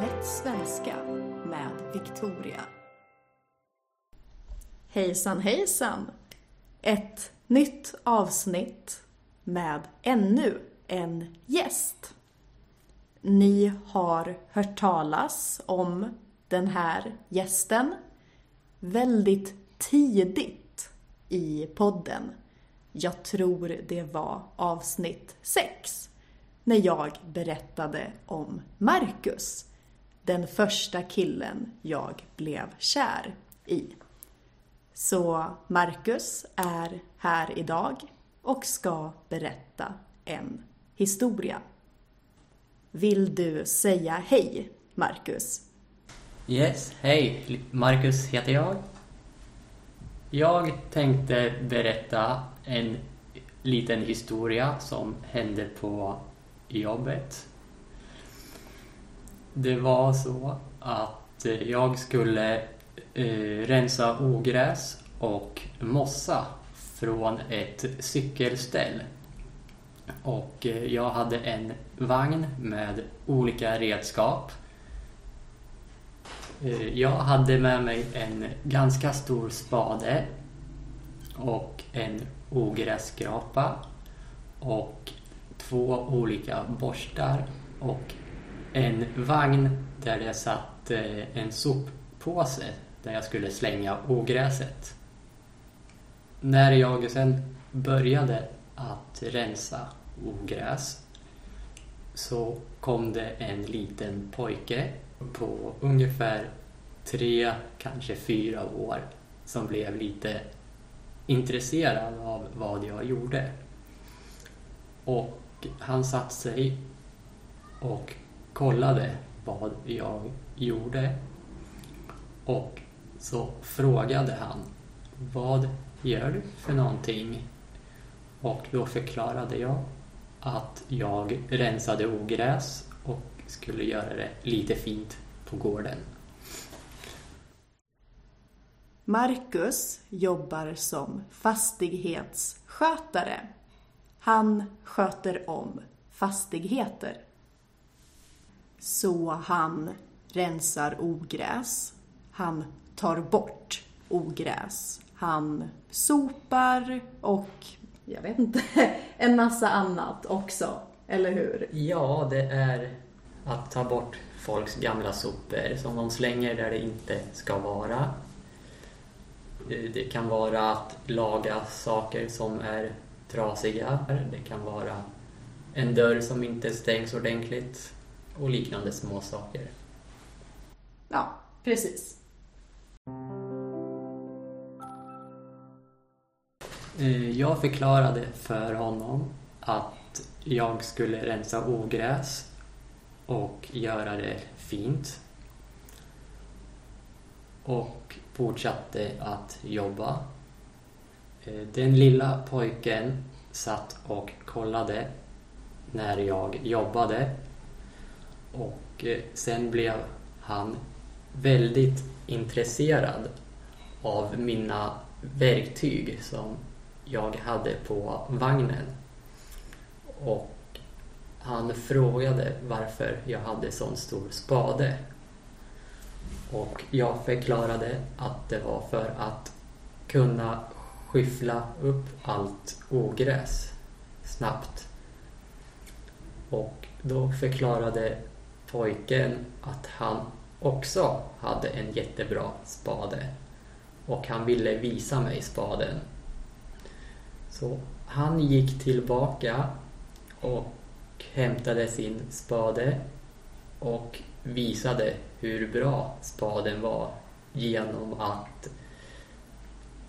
Lätt svenska med Victoria. Hejsan hejsan! Ett nytt avsnitt med ännu en gäst. Ni har hört talas om den här gästen väldigt tidigt i podden. Jag tror det var avsnitt 6 när jag berättade om Marcus, den första killen jag blev kär i. Så Marcus är här idag och ska berätta en historia. Vill du säga hej, Marcus? Yes, hej! Marcus heter jag. Jag tänkte berätta en liten historia som hände på jobbet. Det var så att eh, jag skulle eh, rensa ogräs och mossa från ett cykelställ. Och eh, jag hade en vagn med olika redskap. Eh, jag hade med mig en ganska stor spade och en ogrässkrapa och två olika borstar och en vagn där det satt eh, en soppåse där jag skulle slänga ogräset. När jag sen började att rensa ogräs så kom det en liten pojke på ungefär tre, kanske fyra år som blev lite intresserad av vad jag gjorde. Och han satte sig och kollade vad jag gjorde. Och så frågade han Vad gör du för någonting? Och då förklarade jag att jag rensade ogräs och skulle göra det lite fint på gården. Marcus jobbar som fastighetsskötare. Han sköter om fastigheter. Så han rensar ogräs. Han tar bort ogräs. Han sopar och jag vet inte, en massa annat också. Eller hur? Ja, det är att ta bort folks gamla sopor som de slänger där det inte ska vara. Eh, det kan vara att laga saker som är trasiga. Det kan vara en dörr som inte stängs ordentligt och liknande små saker. Ja, precis. Eh, jag förklarade för honom att jag skulle rensa ogräs och göra det fint. Och fortsatte att jobba. Eh, den lilla pojken satt och kollade när jag jobbade och eh, sen blev han väldigt intresserad av mina verktyg som jag hade på vagnen. Och han frågade varför jag hade sån stor spade. Och jag förklarade att det var för att kunna skyffla upp allt ogräs snabbt. Och då förklarade pojken att han också hade en jättebra spade och han ville visa mig spaden. Så han gick tillbaka och hämtade sin spade och visade hur bra spaden var genom att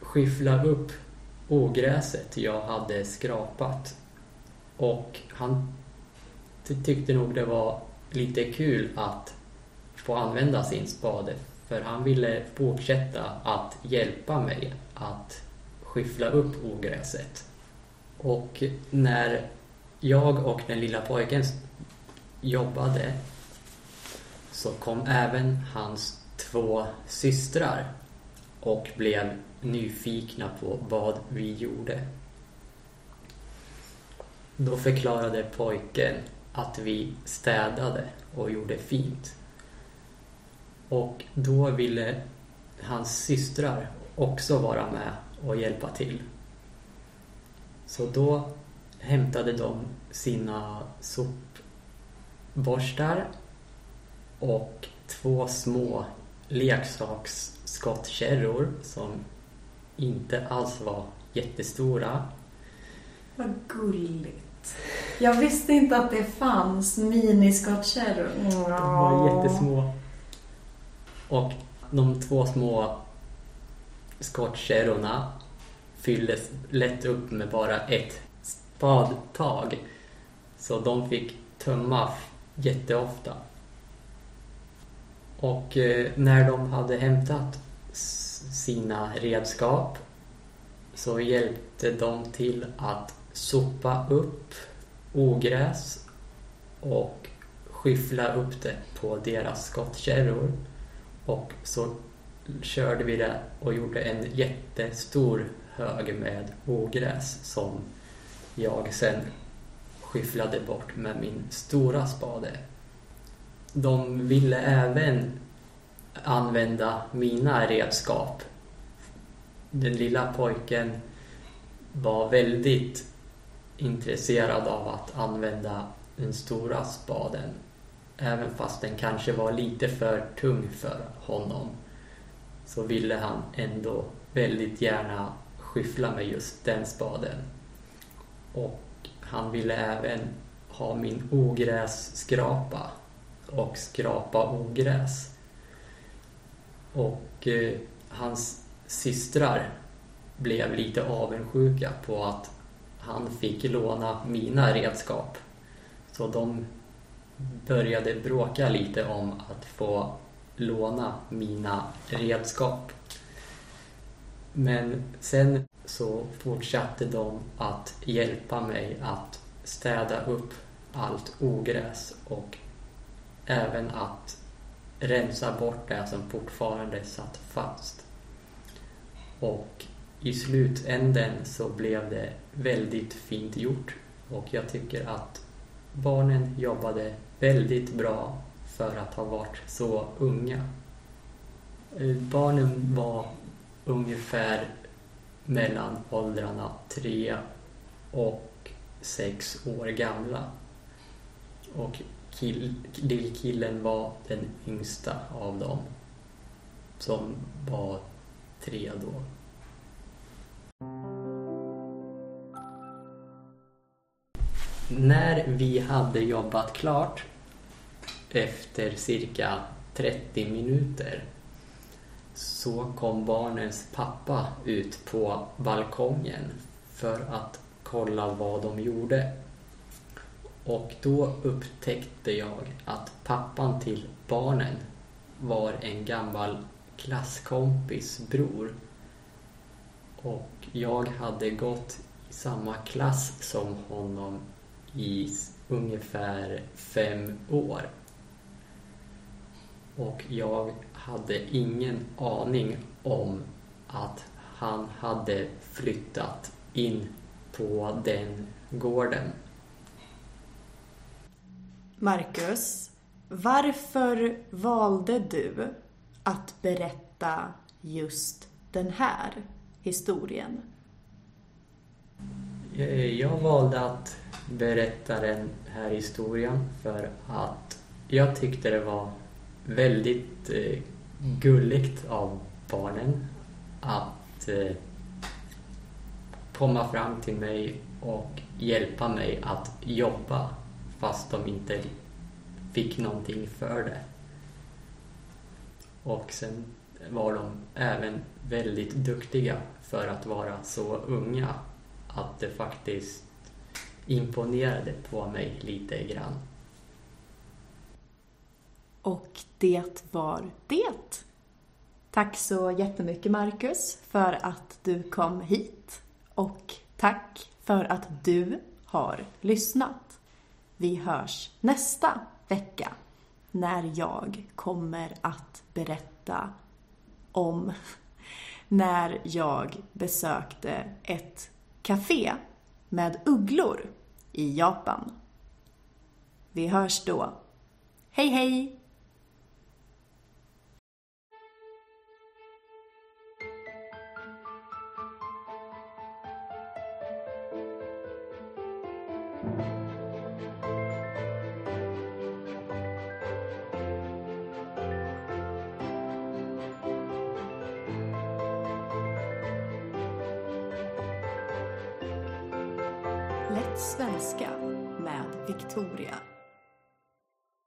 skyffla upp ogräset jag hade skrapat. Och han tyckte nog det var lite kul att få använda sin spade för han ville fortsätta att hjälpa mig att skyffla upp ogräset. Och när jag och den lilla pojken jobbade så kom även hans två systrar och blev nyfikna på vad vi gjorde. Då förklarade pojken att vi städade och gjorde fint. Och då ville hans systrar också vara med och hjälpa till. Så då hämtade de sina sopborstar och två små leksaksskottkärror som inte alls var jättestora. Vad gulligt. Jag visste inte att det fanns miniskottkärror. De var jättesmå. Och de två små skottkärrorna fylldes lätt upp med bara ett spadtag. Så de fick tömma jätteofta. Och eh, när de hade hämtat sina redskap så hjälpte de till att sopa upp ogräs och skyffla upp det på deras skottkärror. Och så körde vi det och gjorde en jättestor hög med ogräs som jag sen skyfflade bort med min stora spade. De ville även använda mina redskap. Den lilla pojken var väldigt intresserad av att använda den stora spaden. Även fast den kanske var lite för tung för honom så ville han ändå väldigt gärna skyffla med just den spaden. Och han ville även ha min ogrässkrapa och skrapa ogräs. Och eh, hans systrar blev lite avundsjuka på att han fick låna mina redskap. Så de började bråka lite om att få låna mina redskap. Men sen så fortsatte de att hjälpa mig att städa upp allt ogräs och även att rensa bort det som fortfarande satt fast. Och i slutänden så blev det väldigt fint gjort och jag tycker att barnen jobbade väldigt bra för att ha varit så unga. Eh, barnen var ungefär mellan åldrarna tre och sex år gamla. Och kill, lillkillen var den yngsta av dem. Som var tre då. När vi hade jobbat klart efter cirka 30 minuter så kom barnens pappa ut på balkongen för att kolla vad de gjorde. Och då upptäckte jag att pappan till barnen var en gammal klasskompis bror. Och jag hade gått i samma klass som honom i ungefär fem år. Och jag hade ingen aning om att han hade flyttat in på den gården. Marcus, varför valde du att berätta just den här historien? Jag valde att berätta den här historien för att jag tyckte det var väldigt eh, gulligt av barnen att eh, komma fram till mig och hjälpa mig att jobba fast de inte fick någonting för det. Och sen var de även väldigt duktiga för att vara så unga att det faktiskt imponerade på mig lite grann. Och det var det. Tack så jättemycket Marcus för att du kom hit. Och tack för att du har lyssnat. Vi hörs nästa vecka när jag kommer att berätta om när jag besökte ett café med ugglor i Japan. Vi hörs då. Hej hej! thank you svenska med Victoria.